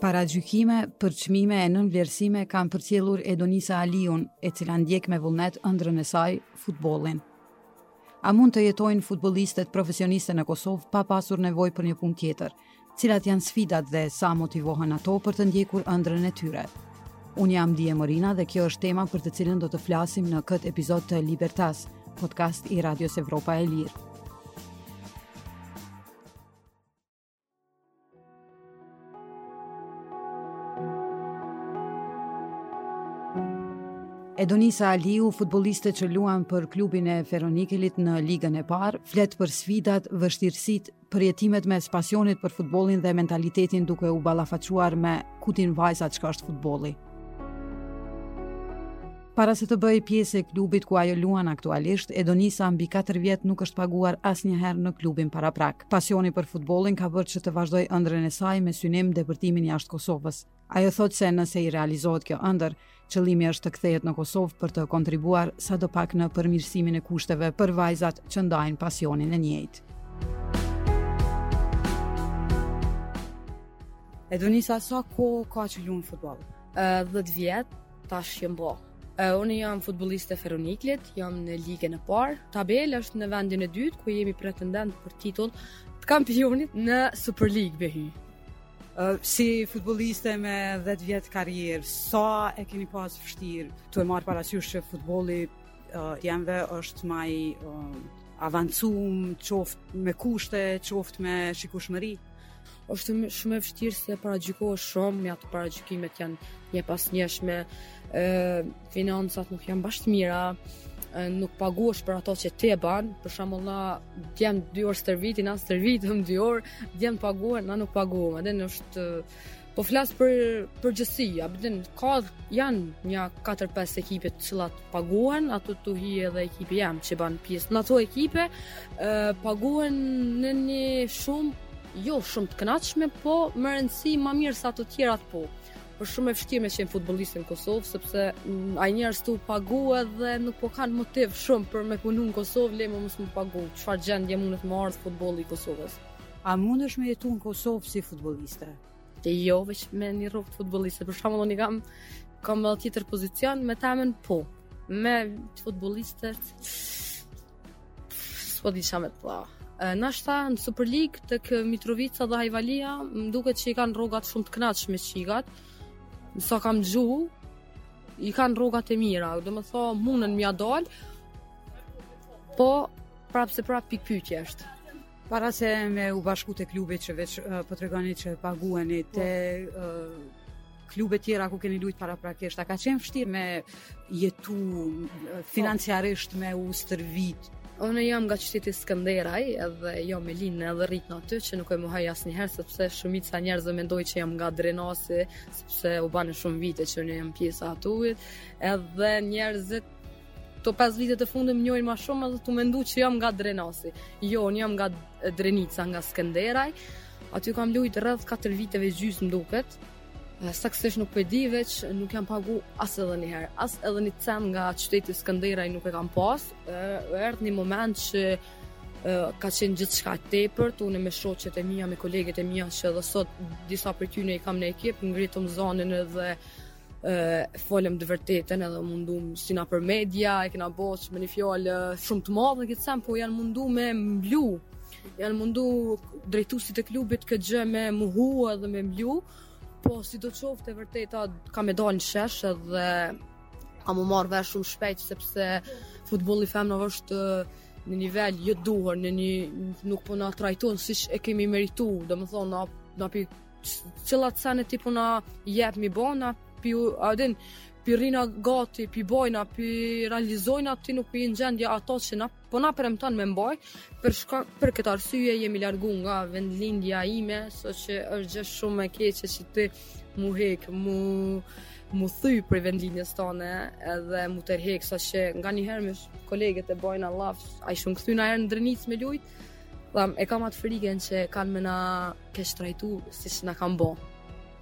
Paragjykime, përçmime e nënvlerësime kanë përcjellur Edonisa Aliun, e cila ndjek me vullnet ëndrrën e saj, futbollin. A mund të jetojnë futbollistet profesioniste në Kosovë pa pasur nevojë për një punë tjetër? Cilat janë sfidat dhe sa motivohen ato për të ndjekur ëndrrën e tyre? Unë jam Dije Morina dhe kjo është tema për të cilën do të flasim në këtë epizod të Libertas, podcast i Radios Evropa e Lirë. Edonisa Aliu, futbolliste që luan për klubin e Feronikelit në ligën e parë, flet për sfidat, vështirësitë përjetimet mes pasionit për futbollin dhe mentalitetit duke u ballafaquar me ku din vajza çka është futbolli. Para se të bëhej pjesë e klubit ku ajo luan aktualisht, Edonisa mbi 4 vjet nuk është paguar asnjëherë në klubin paraprak. Pasioni për futbollin ka bërë që të vazhdojë ëndrrën e saj me synim depërtimin jashtë Kosovës. Ajo thotë se nëse i realizohet kjo ëndërr, qëllimi është të kthehet në Kosovë për të kontribuar sadopak në përmirësimin e kushteve për vajzat që ndajnë pasionin e njëjtë. Edonisa, sa kohë ka që lun futboll? Uh, 10 vjet, tash i kam bo. Uh, unë jam futbolliste e Feronikelit, jam në ligën e parë. Tabelë është në vendin e dytë, ku jemi pretendent për titull të kampionit në Super League, behy. Si futbolliste me 10 vjet karrierë, sa e keni pas vështirë tu e marrë parasysh që futbolli uh, i djemve është ma i uh, avancum, qoftë me kushte, qoftë me shikushmëri? është shumë e vështirë se paragjykohesh shumë, ato paragjykimet janë njëpasnjëshme. Financat nuk janë bash të mira, nuk paguhesh për ato që ti e ban, për shembull ma djemt dy orë stërvitin, na stërvitim dy orë, djemt paguhen, na nuk paguhem. Edhe nëse po flas për përgjithësi, apo din ka janë një 4-5 ekipe të cilat paguhen, ato tu hi edhe ekipi jem që ban pjesë. Në ato ekipe paguhen në një shumë jo shumë të kënaqshme, po me rëndësi më mirë se të tjerat po. Është shumë e vështirë me qenë futbolliste në Kosovë, sepse ai njerëz tu u pagu edhe nuk po kanë motiv shumë për me punu në Kosovë, le më mos me u pagu, çfarë gjendje mundet me ardhë futbolli i Kosovës. A mundesh me jetu në Kosovë si futbolliste? E jo, veç me një rrogë të futbollistes, për shembull unë kam, kam edhe tjetër pozicion, me thanë po, me futbolliste, S'po di çka me të thanë. Nashta në Superligë tek Mitrovica dhe Hajvalia, më duket që i kanë rrogat shumë të knaqshme çikat, me sa kam ngju, i kanë rrogat e mira, domethanë munën me ja dalë, po prapëseprapë pikëpyetje është. Para se me u bashku te klubi që veç uh, po tregoni që paguheni po. te uh, klubet tjera ku keni lujt para prakisht, a ka qenë vështirë me jetu uh, financiarisht me u stërvit? Unë jam nga qyteti Skënderaj edhe jam e lindne edhe rritne aty që nuk e mohoj asnjëherë sepse shumica e njerëzve mendojnë që jam nga Drenasi sepse u banë shumë vite që unë jam pjesë aty edhe njerëzit Këto pesë vitet e fundit më njohin më shumë edhe tu mendu që jam nga Drenasi. Jo, unë jam nga Drenica, nga Skenderaj. Aty kam lujt rreth 4 vite e gjys më duket. Saksisht nuk po e di veç, nuk jam pagu as edhe një herë. As edhe një cent nga qyteti Skenderaj nuk e kam pas. Erdh një moment që ka qenë gjithçka tepër, dhe unë me shoqet e mija, me koleget e mija, që edhe sot disa prej tyne i kam në ekip, ngritëm zanin edhe uh, folëm të vërtetën edhe mundum si nëpër media e kena bo me një fjalë shumë të madhe këtë sen po janë mundu me mblu janë mundu drejtusit e klubit këtë gjë me mohu edhe me mblu po sidoqoftë e vërteta ka me dalë në shesh edhe ka mu marrë vesh shumë shpejt sepse futbolli i femnave është në nivel jo, jo të duhur dhe nuk po na trajton si e kemi meritu domethonë na, na Cilat sene ti po na jep mi bo, na pi, a din, po rrina gati, pi bojna, pi realizojna, ti nuk je në gjendje ato që na, po na premton me i mbajt, për çka, për këtë arsye jemi largu nga vendlindja ime, saqë është gjë shumë e keqe që ti mu hek, mu, mu thy prej vendlindjes tane edhe mu tërhek, saqë nganjëherë me koleget e bojna llaf se a ishim kthy njëherë në Drenicë me lujtë, Thamë, e kam atë frikën që kanë me na keqtrajtu, siç na kanë bo.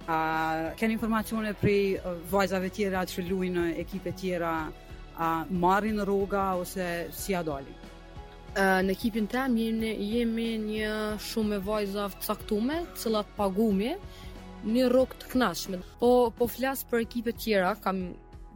A, keni informacione prej vajzave tjera që lujnë në ekipe tjera, a marrin rroga ose si ia dalin? në ekipin tem jemi, jemi një shumë e vajzave të caktume, cilat paguhemi, një rrogë të knaqshme. Po, po flas për ekipet tjera, kam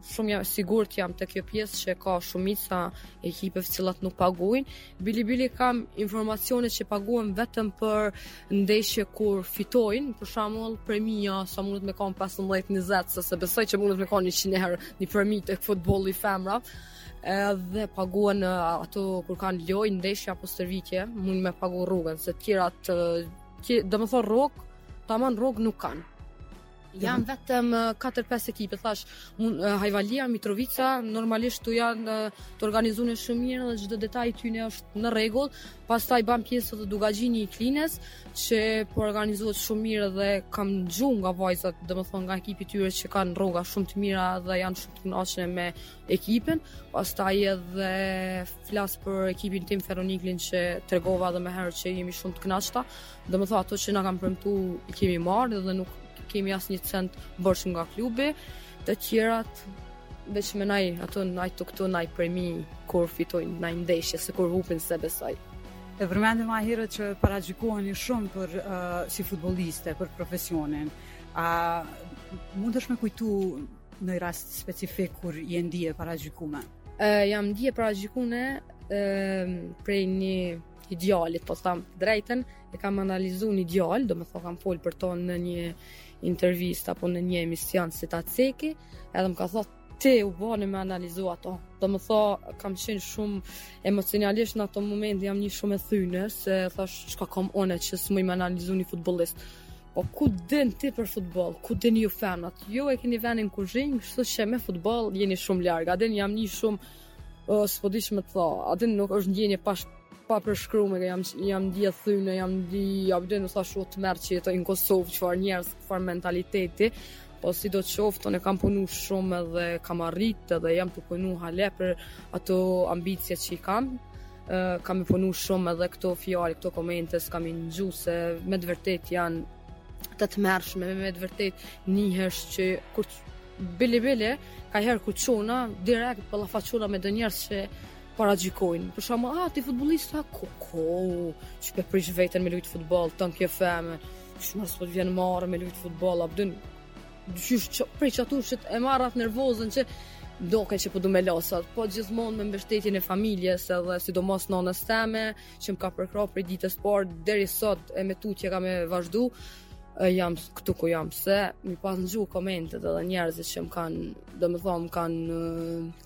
shumë jam sigurt jam te kjo pjesë që ka shumica e ekipeve të cilat nuk paguajnë, Bile bile kam informacione që paguhen vetëm për ndeshje kur fitojnë, për shembull premia sa mundet me kanë 15-20, se s'e besoj që mundet me kanë 100 euro një premi te futbolli i femrave. Edhe paguhen ato kur kanë lojë ndeshje apo stërvitje, mund me pagu rrugën, se të tjerat domethonë rrogë, tamam rrogë nuk kanë. Janë mhm. vetëm 4-5 ekipe, thash, Hajvalia, Mitrovica, normalisht që janë të organizune shumë mirë dhe çdo detaj i tyne është në rregull. Pastaj ban pjesë dhe Dukagjini i Klinës, që po organizohet shumë mirë dhe kam ngju nga vajzat, domethënë nga ekipi i tyre që kanë rroga shumë të mira dhe janë shumë të kënaqun me ekipin. Pastaj edhe flas për ekipin tim Feroniklin që tregova edhe më herë që jemi shumë të knaqta. Domethënë ato që na kanë premtu i kemi marrë dhe nuk kemi asnjë cent borxh nga klubi, të tjerat, veç me naj, ato naj këto, naj premi, kur fitojnë, naj ndeshje, se kur hupin s'e besoj. E përmende ma herët që paragjykime shumë për uh, si futboliste, për profesionin. A mundesh me kujtu ni rast specifik kur je ndi e paragjykume? Uh, jam ndi e paragjykune uh, prej një djali, po thom drejten, e kam analizu një djal, domethënë kam folë për to në një intervistë apo në një emision, s'di ta ceki, edhe më ka thot, ti u bane me analizu ato. Domethënë, kam qenë shumë emocionalisht në atë moment, jam ni shumë e thyne, se thash, çka kom unë që s'muj me analizu një futbolist. Po ku din ti për futboll? Ku dini ju femnat? Ju e keni venin në kuzhinë, kështu që me futboll jeni shumë larg. A din jam ni shumë Oh, s'po di ç'me të thanë. A din, një ndjenjë e pa papërshkruar, që jam jam ndi e thyne, jam ndi, jam ndi sa shumë tmerr që jetoj në Kosovë, çfarë njerëz, çfarë mentaliteti. Po sido që të qoftë, unë kam punu shumë dhe kam arrit dhe jam tu punu hala për ato ambicje që i kam. Uh, kam me punu shumë edhe këto fjalë, këto komente, s'kam me i ni se me të vërtet janë të tmerrshme, me të vërtet nihesh që kur Bile bile, ka herë kur jemi direkt ballafaqu na me do njerëz që paragjykojnë. Për shembull, a, ti futbolliste a, kuku, qysh pe prish veten me lujtë futbol, tu kanë femën, qysh s'po të vjen marre me lujtë futbol, a di, qysh, qysh, prej qatu, që e merr atë nervozën, që dokesh që po du me losat, po gjithmonë me mbështetjen e familjes edhe sidomos nënës teme, që më ka përkrah prej ditës parë, deri sot e me tutje ka me vazhdu, jam këtu ku jam se me i pas ngju komentet edhe njerëzit që më kanë domethënë më kanë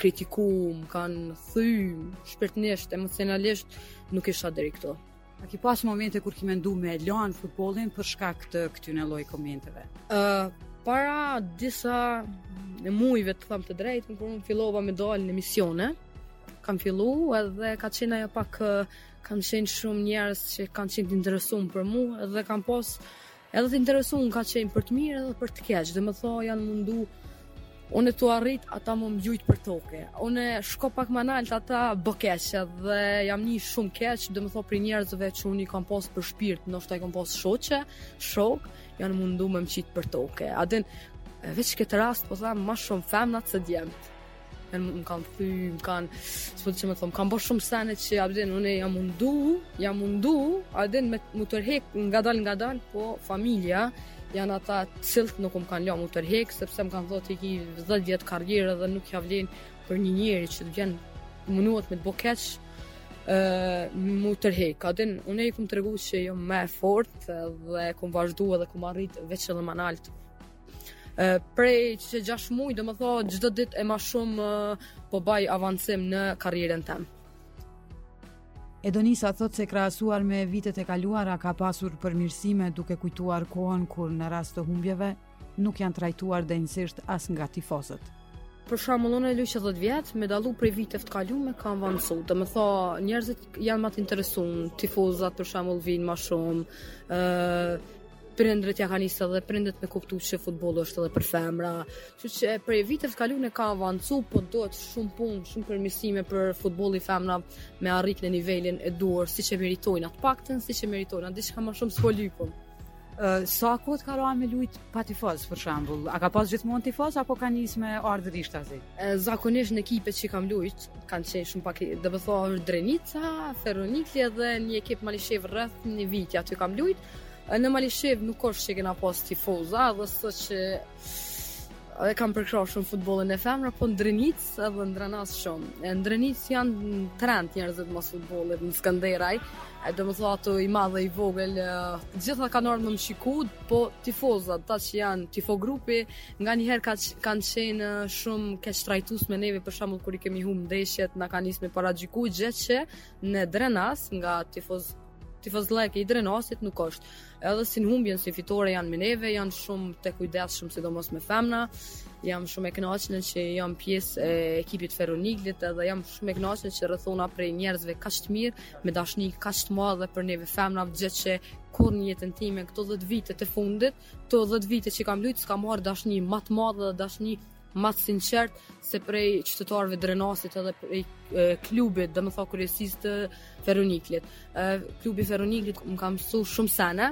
kritiku më kanë thy shpirtnisht, emocionalisht nuk isha deri këtu. A ki pas momente kur ki mendu me lanë futbolin për shkak të këtyne lloj komenteve? Uh, para disa mujve të thom të drejtë, kur fillova me dalë në emisione, kam fillu edhe ka qenë ajo pak Kanë qenë shumë njerëz që kanë qenë të interesuar për mua dhe kanë pas edhe të interesuar ka qenë për të mirë edhe për të keq. Dhe domethon janë mundu unë tu arrit ata me m'gjujt për toke. Unë shko pak ma nalt ata me bo keq dhe jam ni shumë keq, domethon prej njerëzve që unë i kam pas për shpirt, ndoshta i kam pas shoqe, shok, janë mundu me m'gjujt për toke. A din veç n'këtë rast po thom ma shumë femnat se djemt. e më kanë thy, më kanë, s'po di qysh me thonë, kanë bërë shumë sene që a din, unë jam mundu, jam mundu, a din me mu tërhek ngadal ngadal, po familja, janë ata t'cilët nuk më kanë lonë mu tërhek, sepse më kanë thonë që ki 10 vjetë karrierë dhe nuk ja vlen për një njeri që t'i ven menjet me të bo keq, mu tërhek. A din, unë e kom tregu që jam e fort dhe kom vazhdu edhe kom arrit veç edhe ma nalt. prej qe 6 muaj, domethon, çdo ditë e ma shumë po baj avancim në karrieren tem. Edonisa thotë se krahasuar me vitet e kaluara ka pasur përmirësime duke kujtuar kohën kur në rast të humbjeve nuk janë trajtuar denjësisht as nga tifozët. Për shembull, unë luaj 10 vjet, me dallu prej viteve t'kalume ka avancu. Domethon, njerëzit janë ma të interesun, tifozat për shembull vijnë ma shumë. ë prindërit ja ka nis edhe prindët me kuptu që futbolli është edhe për femra. Kështu që për vitet e kalume ka avancu, po duhet shumë punë, shumë përmirësime për futbollin e femrave me arrit në nivelin e duhur, siç e meritojnë të paktën, siç e meritojnë atë diçka më shumë s'po lypim. Uh, sa kohë ka kalu me lujt pa tifoz për shembull? A ka pas gjithmonë tifoz apo ka nis me ardhë rishtazi? Uh, zakonisht në ekipet që kam lujt kanë qenë shumë pak, domethon Drenica, Feronikli dhe një ekip Malishevë rreth një viti aty kam lujt Në Malishevë nuk është që kena pas tifoza dhe s'osht që e kanë përkrah shumë futbollin e femrave, po në Drenicë edhe në Drenas shumë. E në Drenicë janë të trent njerëzit mas futbollit, në Skenderaj, e domethon aty i madhe i vogël, t'gjithë kanë ardh me na shiku, po tifozat, ata që janë tifo grupi, nganjëherë ka, kanë qenë shumë keqtrajtus me neve, për shembull kur i kemi humb ndeshjet, na kanë nisë me paragjyku, gjë që në Drenas nga tifoz tifozllëku i Drenasit nuk është. Edhe si në humbjen si fitore janë me neve, janë shumë të kujdesshëm sidomos me femna. Jam shumë e kënaqur që jam pjesë e ekipit Feronikelit edhe jam shumë e kënaqur që rrethohna prej njerëzve kaq të mirë, me dashni kaq të madhe për neve femna, gjë që kurrë në jetën time këto 10 vite të fundit, këto 10 vite që kam lujt, s'kam marr dashni më të madhe dhe dashni ma të sinqert se prej qytetarëve t'Drenasit edhe prej e, klubit dhe me thanë kryesisë të Feronikelit. E, klubi Feronikelit më ka msu shumë sene,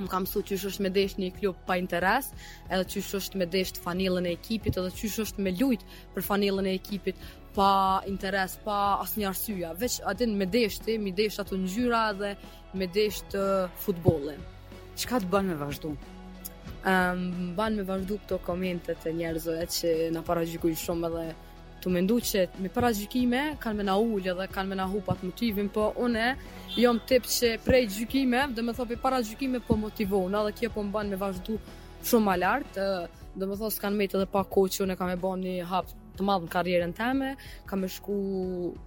më ka msu qysh është me dasht një klub pa interes, edhe qysh është me dasht fanellën e ekipit, edhe qysh është me lujt për fanellën e ekipit pa interes, pa asnjë arsye, veç atë me dasht, m'i dasht ato ngjyra dhe Me dasht futbollin. Çka të bën me vazhdu? Më mban me vazhdu këto komente të njerëzve që na paragjykojnë shumë edhe tu mendu që me paragjykime kanë me na ul dhe kanë me na hup at motivin, po une jom tip që prej gjykimeve, domethanë pi paragjykimeve po motivohna dhe kjo po mban me vazhdu shumë ma lart, domethanë s'kanë mujt edhe pa, po që une kam me bo një hap të madh në karrierën teme, kam me shku,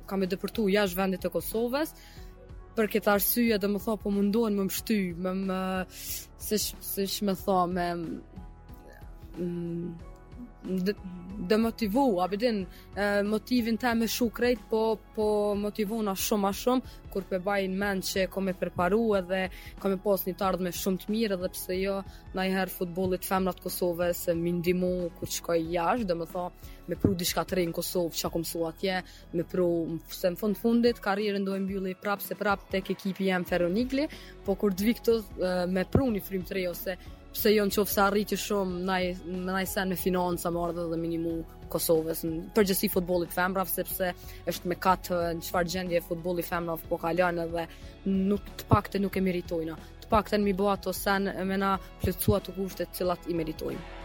kam me depërtu jashtë vendit të Kosovës, për këtë arsye domethanë po mundohen me më shty, me më, se si me thanë me mm, demotivu, a bedin motivin ta me shu krejt, po, po motivohna shumë e shumë, kur po e baj n'men që ko me përparu edhe ko me pas një t'ardhme shumë të mirë edhe pse jo naj herë futbolit t'femrave t'Kosovës me i ndihmu kur t'shkoj jashtë, domethanë me pru diçka të re n' Kosovë që e kom msu atje, me pru, se në fund t'fundit karrierën do e mbylli prap se prap tek ekipi jem Feronikeli, po kur të vij këtu me pru një frymë të re ose pse jo në qoftë se arrij shumë naj, naj sen me financa me ardh edhe me i nimu Kosovës në përgjithësi futbollit t'femrave sepse është mëkat në çfarë gjendje futbolli i femrave po kalon edhe nuk të paktën nuk e meritojnë Të paktën m'i bo ato sene me na plotësu ato kushtet të cilat i meritojmë.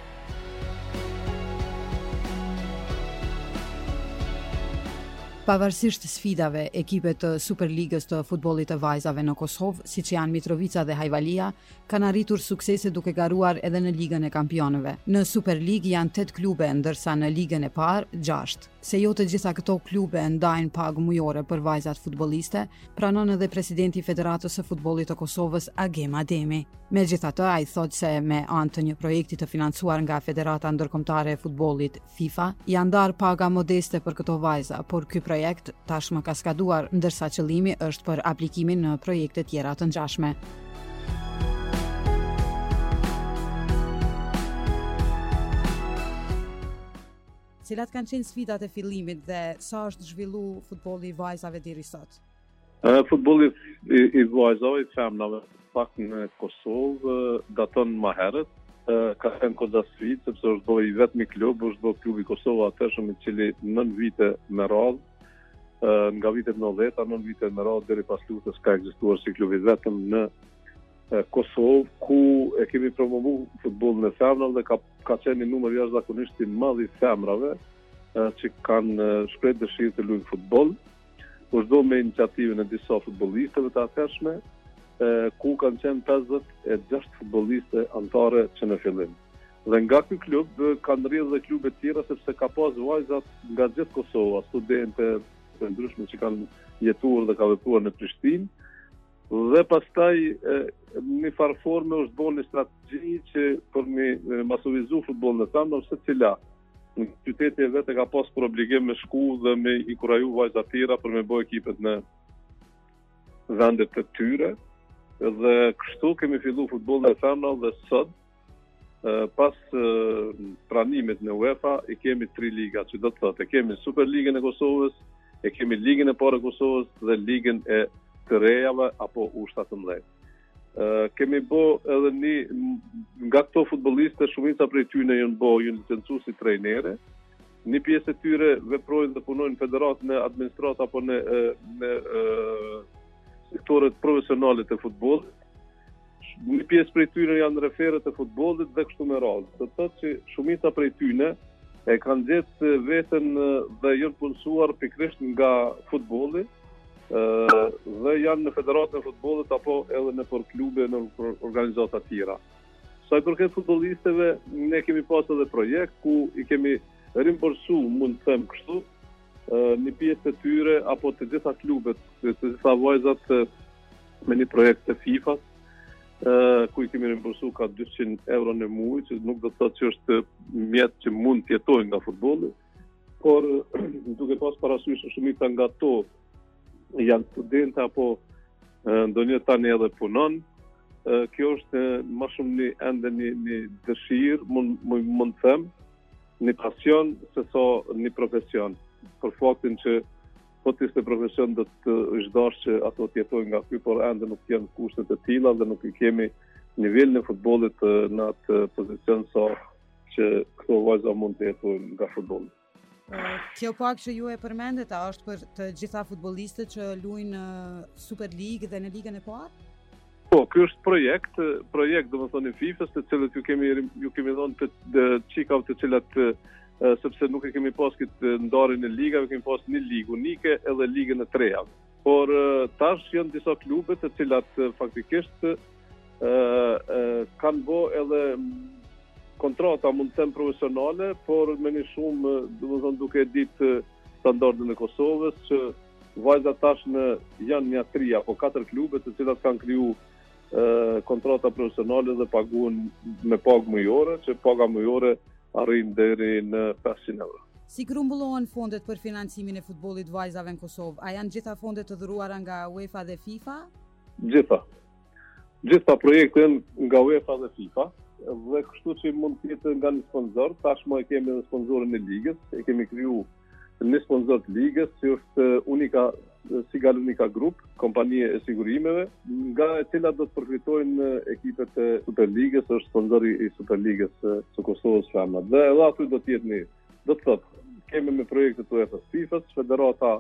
Pavarësisht sfidave, ekipe të Superligës të futbollit të vajzave në Kosovë, siç janë Mitrovica dhe Hajvalia, kanë arritur suksese duke garuar edhe në Ligën e Kampionëve. Në Superligë janë 8 klube, ndërsa në Ligën e Parë 6. Se jo të gjitha këto klube ndajnë pagë mujore për vajzat futbolliste, pranon edhe presidenti i Federatës së Futbollit të Kosovës, Agim Ademi. Megjithatë, ai thotë se me anë të një projekti të financuar nga Federata Ndërkombëtare e Futbollit, FIFA, janë ndarë paga modeste për këto vajza, por ky projekt tashmë ka skaduar, ndërsa qëllimi është për aplikimin në projekte tjera të ngjashme. Cilat kanë qenë sfidat e fillimit dhe sa është zhvillu futbolli i vajzave deri sot? Futbolli i vajzave, i femnave pak në Kosovë daton më herët, ka qenë goxha sfidë sepse është bërë i vetmi klub, është bërë klubi Kosova atëhershëm i cili në vite me radhë, nga vitet 90-a, në vite me radhë deri pas luftës ka ekzistuar si klub i vetëm në në Kosovë, ku e kemi promovu futbollin e femrave dhe ka, ka qenë një numër jashtëzakonisht i madh i femrave që kanë shpreh dëshirë të lujnë futboll. Kushdo me iniciativën e disa futbollisteve të atëhershme, ku kanë qenë 56 futbolliste anëtare që në fillim. Dhe nga ky klub kanë rrjedhë dhe klubet tjera sepse ka pas vajzat nga gjithë Kosova, studente të ndryshme që kanë jetuar dhe ka vepruar në Prishtinë. Dhe pastaj në një farë forme është bo një strategji që për me masovizu futbollin e femnave, secila në qytetin e vet e ka pas për obligim me shku dhe me inkuraju vajzat tjera për me bo ekipet në vendet e tyre. Dhe kështu kemi fillu futbollin e femnave dhe sot, pas pranimit në UEFA i kemi tri liga, që do të thotë, e kemi Superligën e Kosovës, e kemi Ligën e Parë e Kosovës dhe Ligën e të rejave apo U17. Kemi bo edhe një, nga këto futbolliste, shumica prej tyne janë bo, janë licencu si trejnere, një pjesë e tyre veprojnë dhe punojnë në federatë në administratë apo në, në, në sektorët profesionalë të futbollit, Një pjesë prej tyre janë referet e futbollit dhe kështu me radhë. Do të thotë që shumica prej tyre e kanë gjetë veten dhe janë punësuar pikërisht nga futbolli dhe janë në federatën e futbollit apo edhe nëpër klube nëpër organizata të tjera. Sa i përket futbollisteve, ne kemi pas edhe projekt ku i kemi rimbursu, mund të them kështu, një pjesë të tyre apo të gjitha klubet, të gjitha vajzat Me një projekt të FIFA-s, ku i kemi rimbursu ka 200 euro në muj, që nuk do të thotë që është mjet që mund të jetojnë nga futbolli, por duke pas parasysh se shumica nga to janë studente, apo ndonjë tani edhe punon, kjo është ma shumë një ende një, një dëshirë, mund, mund, mund të them, një pasion, sesa një profesion, për faktin që Po të ishte profesion do t'ish dashtë që ato të jetojnë nga ky, por ende nuk janë kushtet e tilla dhe nuk i kemi nivelin e futbollit në atë pozicion sa që këto vajza mund të jetojnë nga futbolli. Kjo pagë që ju e përmendët, a është për të gjitha futbollistet që luajnë në Superligë dhe në Ligën e Parë? Po, ky është projekt, projekt domethonë i FIFA-s, të cilët ju kemi, ju kemi dhonë të, të çikave të cilat, sepse nuk e kemi pas këtë ndarjen e ligave, kemi pas një ligë unike edhe ligën e të rejave. Por tash janë disa klube të cilat faktikisht e, e, kanë bo edhe kontrata mund të them profesionale, por me një shumë, domethonë duke e ditë standardin e Kosovës, që Vajzat tashmë janë nja tri apo katër klube të cilat kanë kriju kontrata profesionale dhe paguhen me pagë mujore, që paga mujore arrin deri në 500 euro. Si grumbullohen fondet për financimin e futbollit vajzave në Kosovë? A janë gjitha fondet të dhuruara nga UEFA dhe FIFA? Gjitha. Gjitha projektet janë nga UEFA dhe FIFA, dhe kështu që mund të jetë nga një sponsor, tashmë e kemi edhe sponsorin e ligës, e kemi kriju një sponsor të ligës, që është unika Sigal Uniqa Group, kompani e sigurimeve, nga e cila do të përfitojnë ekipet e Superligës, është sponsori i Superligës së Kosovës femra. Dhe edhe aty do të jetë një, do të thotë, kemi me projekte të UEFA FIFA, Federata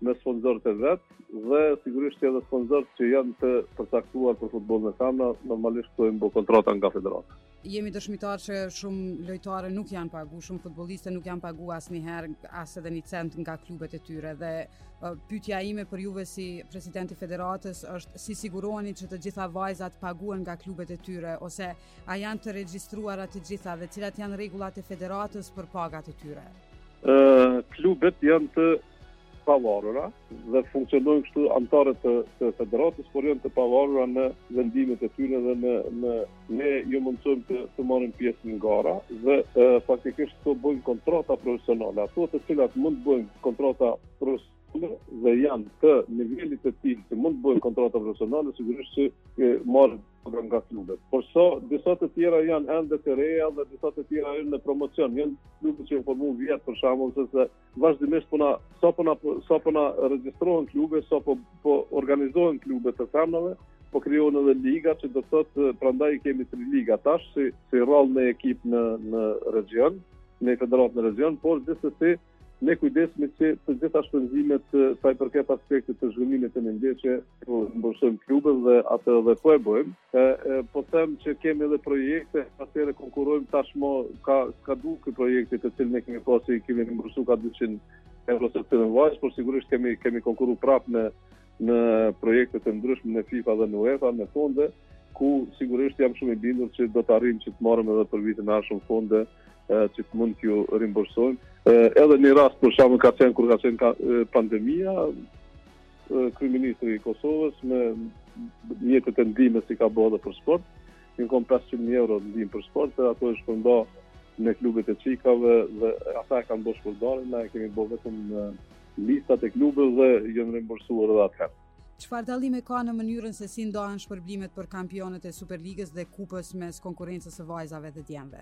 me sponsorët e vet dhe sigurisht që edhe sponsorët që janë të përcaktuar për futbollin e femrave, normalisht këto i bon kontrata nga federata. Jemi dëshmitar që shumë lojtare nuk janë pagu, shumë futbolliste nuk janë pagu asnjëherë, as edhe një cent nga klubet e tyre dhe pytja ime për juve si president i federatës është si siguroni që të gjitha vajzat paguhen nga klubet e tyre ose a janë të regjistruara të gjitha dhe cilat janë rregullat e federatës për pagat e tyre? klubet janë të pavarura dhe funksionojnë kështu anëtare të, të federatës, por janë të pavarura në vendimet e tyre dhe në, në ne ju mundësojmë të, të marrin pjesë në gara dhe e, faktikisht të bëjnë kontrata profesionale. Ato të cilat mund të bëjnë kontrata profesionale dhe janë të nivelit të tillë që mund të bëjnë kontrata profesionale, sigurisht që marrin pagën nga klubet. Por sa disa të tjera janë ende të reja dhe disa të tjera janë në promocion, janë klubet që janë formu vjet për shembull se vazhdimisht po na sa po na sa po na regjistrohen klube, sa po po organizohen klube të femrave, po krijohen edhe liga që do të thotë prandaj kemi tri liga tash si si rrallë ndonjë ekip në në region, në federatë në region, por gjithsesi ne kujdesemi që të gjitha shpenzimet sa i përket aspektit të zhvillimit të ndeshjeve ti rimbursojmë klubet dhe atë edhe po e bëjmë. Po them që kemi edhe projekte, atëherë konkurrojmë tashmë ka skadu ky projekti të cilin e kemi pasur, i kemi rimbursu ka 200 euro secilën vajzë, por sigurisht kemi kemi konkurru prapë në në projekte të ndryshme në FIFA dhe në UEFA me fonde, ku sigurisht jam shumë i bindur që do të arrijmë që të marrim edhe për vitin e ardhshëm fonde që të mund t'ju rimbursojmë. Edhe një rast për shembull ka qenë kur ka qenë pandemia, Kryeministri i Kosovës me mjetet e ndihmës i ka bo edhe për sport. Jon kon 500.000 euro ndihmë për sport, dhe ato jon shpërnda në klubet e qikave dhe ata e kanë bërë shpërndarjen, na i kemi bërë vetëm listat e klubeve dhe janë rimbursuar edhe atëherë. Çfarë dallime ka në mënyrën se si ndahen shpërblimet për kampionët e Superligës dhe Kupës mes konkurrencës së vajzave dhe djemve?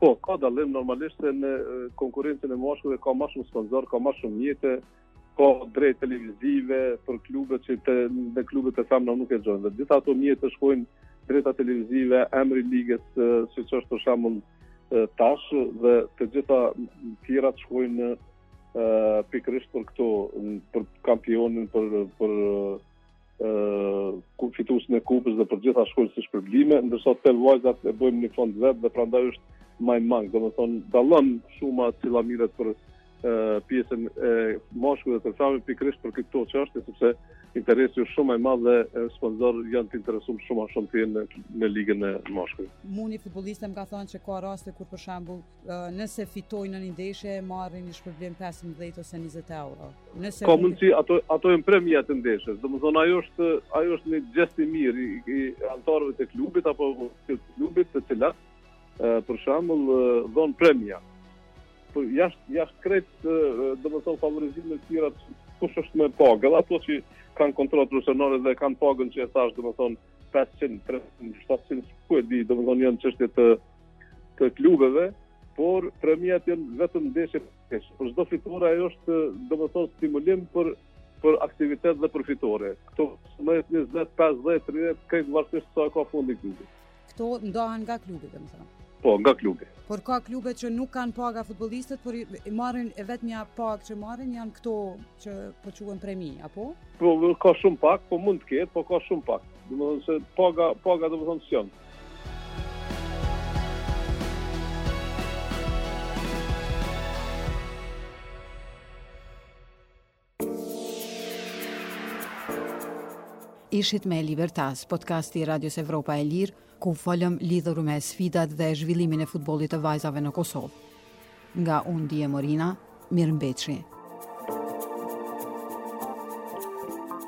Po, ka dallim normalisht se në konkurrencën e meshkujve ka më shumë sponsorë, ka më shumë mjete, ka drejtë televizive për klubet që të, klubet e femnave nuk e gjojnë. Dhe gjitha ato mjete shkojnë drejta televizive, emri i ligës, si që është për shembull tash, dhe të gjitha tjerat shkojnë pikërisht për këto, për kampionin, për, për fitusin e kupës dhe për gjitha shkojnë si shpërblime, ndërsa te vajzat e bëjmë një fond vetë dhe prandaj është ma i mangët, domethënë, dallon shuma e cila merret për pjesën e meshkujve dhe te femnat pikrisht për këto çështje, sepse interesi është shumë ma i madh dhe sponsorët janë të interesum shumë ma shumë të jenë në, në ligën e meshkujve. Mu një futbolliste më ka thonë që ka raste kur për shembull Nëse fitojnë në një ndeshje, marrin një shpërblim 15 ose 20 euro. Nëse ka mundësi ato ato janë premia të ndeshjes. Domethënë ajo është ajo është një gjest i mirë i anëtarëve të klubit apo të klubit të cilat për shembull ndajnë premia. Po jashtë jashtë krejt domethënë favorizime të tjera kush është me pagë, edhe ato që kanë kontratë profesionale dhe kanë pagën që e thash domethënë 500, 300, 700, ku e di, domethënë janë çështje të, të të klubeve, por premiat janë vetëm ndeshje për, për çdo fitore ajo është domethënë stimulim për për aktivitet dhe për fitore. Këto 10, 20, 50, 30, këto varësisht sa ka fond klubi. Këto ndahen nga klubi, domethënë. Po, nga klubi. Por ka klube që nuk kanë paga futbolistët, por i marrin, e vetmja pagë që marrin janë këto që po quhen premi, apo? Po, ka shumë pak, po mund të ketë, po ka shumë pak. Domethënë se paga, paga domethënë se janë. Ishit me Libertas, podcasti i Radios Evropa e Lirë, ku folëm lidhur me sfidat dhe zhvillimin e futbollit të vajzave në Kosovë. Nga unë Dije Morina, mirë mbetshi.